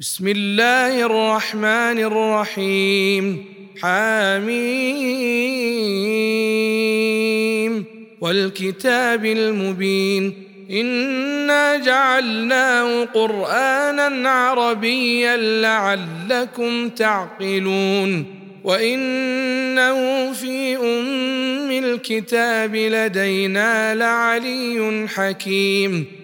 بسم الله الرحمن الرحيم. حميم. والكتاب المبين. إنا جعلناه قرآنا عربيا لعلكم تعقلون. وإنه في أم الكتاب لدينا لعلي حكيم.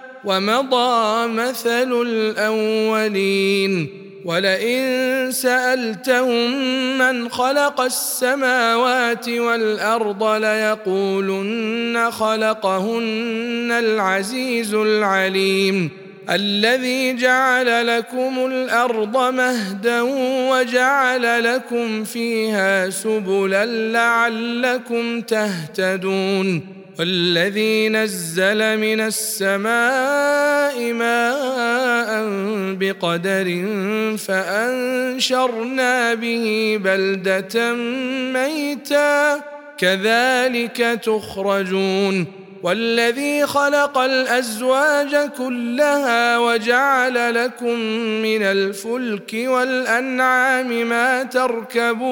ومضى مثل الأولين ولئن سألتهم من خلق السماوات والأرض ليقولن خلقهن العزيز العليم الذي جعل لكم الأرض مهدا وجعل لكم فيها سبلا لعلكم تهتدون والذي نزل من السماء ماء بقدر فأنشرنا به بلدة ميتا. كذلك تخرجون. والذي خلق الأزواج كلها وجعل لكم من الفلك والأنعام ما تركبون.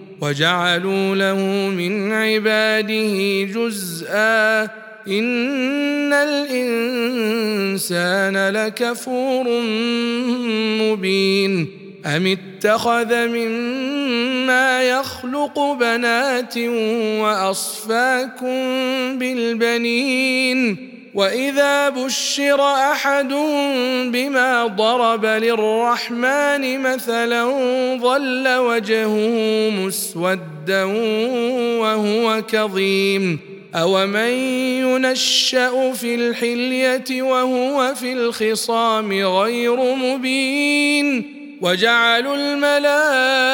وجعلوا له من عباده جزءا إن الإنسان لكفور مبين أم اتخذ مما يخلق بنات وأصفاكم بالبنين واذا بشر احدهم بما ضرب للرحمن مثلا ظل وجهه مسودا وهو كظيم اومن ينشا في الحليه وهو في الخصام غير مبين وجعلوا الملائكه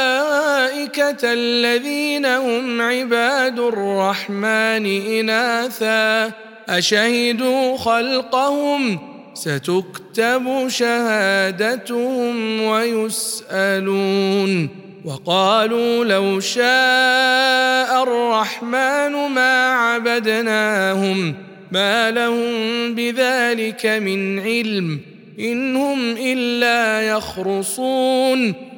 الذين هم عباد الرحمن اناثا أشهدوا خلقهم؟ ستكتب شهادتهم ويسألون. وقالوا لو شاء الرحمن ما عبدناهم ما لهم بذلك من علم إن هم إلا يخرصون.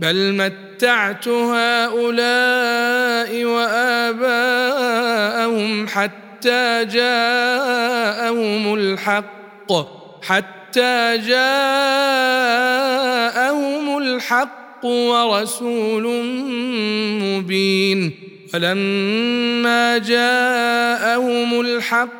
بل متعت هؤلاء وآباءهم حتى جاءهم الحق حتى جاءهم الحق ورسول مبين. فلما جاءهم الحق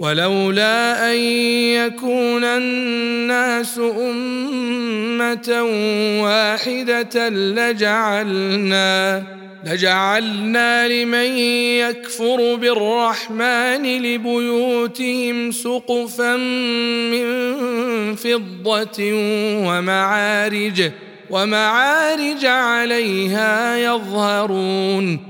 ولولا أن يكون الناس أمة واحدة لجعلنا لجعلنا لمن يكفر بالرحمن لبيوتهم سقفا من فضة ومعارج ومعارج عليها يظهرون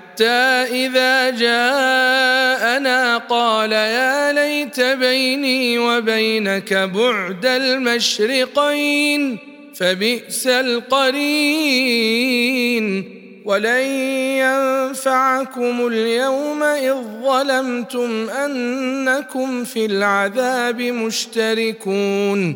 حتى إذا جاءنا قال يا ليت بيني وبينك بعد المشرقين فبئس القرين. ولن ينفعكم اليوم إذ ظلمتم أنكم في العذاب مشتركون.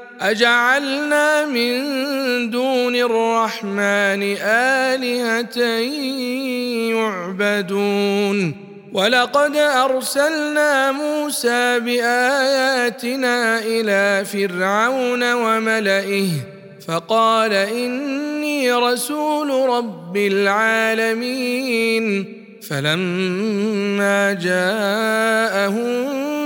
أجعلنا من دون الرحمن آلهة يعبدون. ولقد أرسلنا موسى بآياتنا إلى فرعون وملئه فقال إني رسول رب العالمين. فلما جاءهم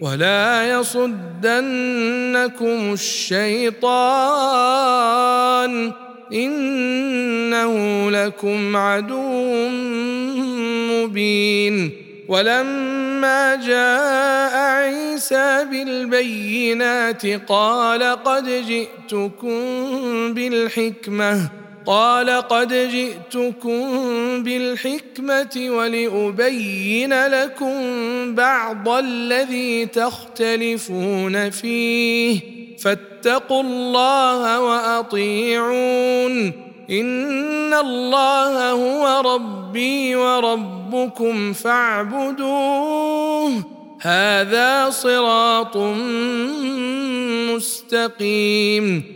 ولا يصدنكم الشيطان إنه لكم عدو مبين. ولما جاء عيسى بالبينات قال قد جئتكم بالحكمة قال قد جئتكم بالحكمة ولأبين لكم بعض الذي تختلفون فيه. فاتقوا الله وأطيعون. إن الله هو ربي وربكم فاعبدوه. هذا صراط مستقيم.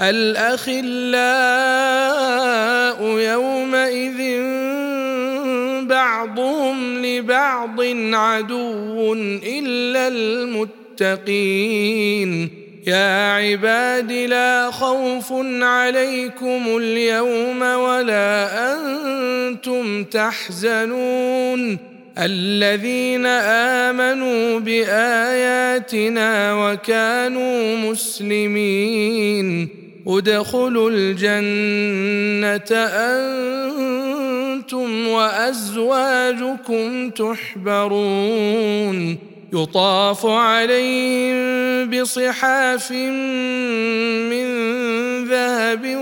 الأخلاء يومئذ بعضهم لبعض عدو إلا المتقين. يا عباد لا خوف عليكم اليوم ولا أنتم تحزنون. الذين آمنوا بآياتنا وكانوا مسلمين. ادخلوا الجنة أنتم وأزواجكم تحبرون. يطاف عليهم بصحاف من ذهب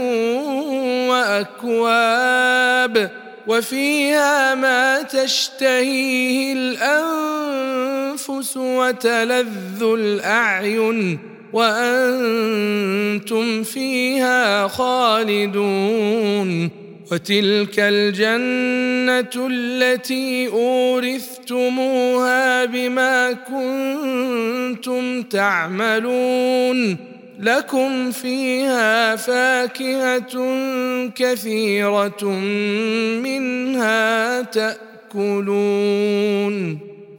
وأكواب وفيها ما تشتهيه الأنفس وتلذ الأعين. وأنتم فيها خالدون وتلك الجنة التي أورثتموها بما كنتم تعملون لكم فيها فاكهة كثيرة منها تأكلون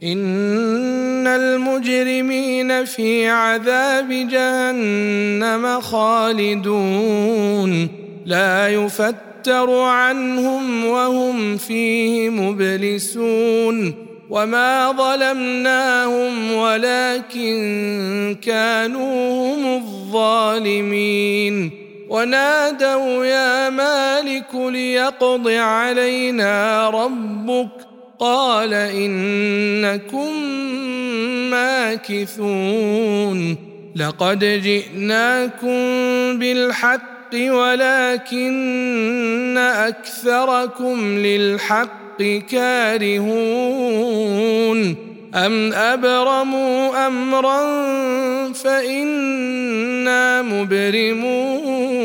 إن المجرمين في عذاب جهنم خالدون. لا يفتر عنهم وهم فيه مبلسون. وما ظلمناهم ولكن كانوا هم الظالمين. ونادوا يا مالك ليقض علينا ربك. قال إنكم ماكثون لقد جئناكم بالحق ولكن أكثركم للحق كارهون أم أبرموا أمرا فإنا مبرمون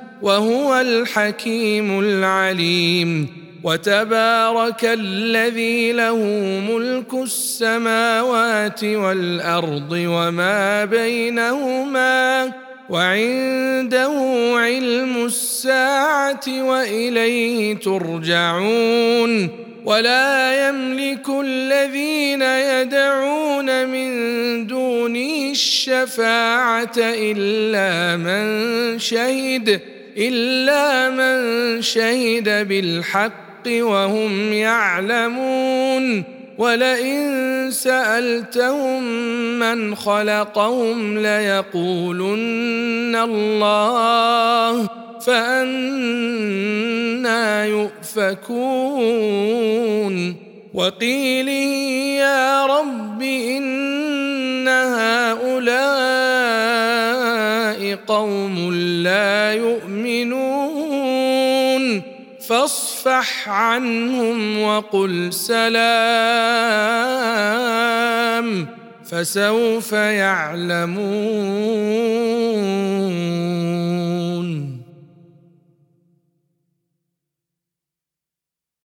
وهو الحكيم العليم وتبارك الذي له ملك السماوات والأرض وما بينهما وعنده علم الساعة وإليه ترجعون ولا يملك الذين يدعون من دونه الشفاعة إلا من شهد إلا من شهد بالحق وهم يعلمون ولئن سألتهم من خلقهم ليقولن الله فأنا يؤفكون وقيله يا رب إن هؤلاء قوم لا يؤمنون فاصفح عنهم وقل سلام فسوف يعلمون.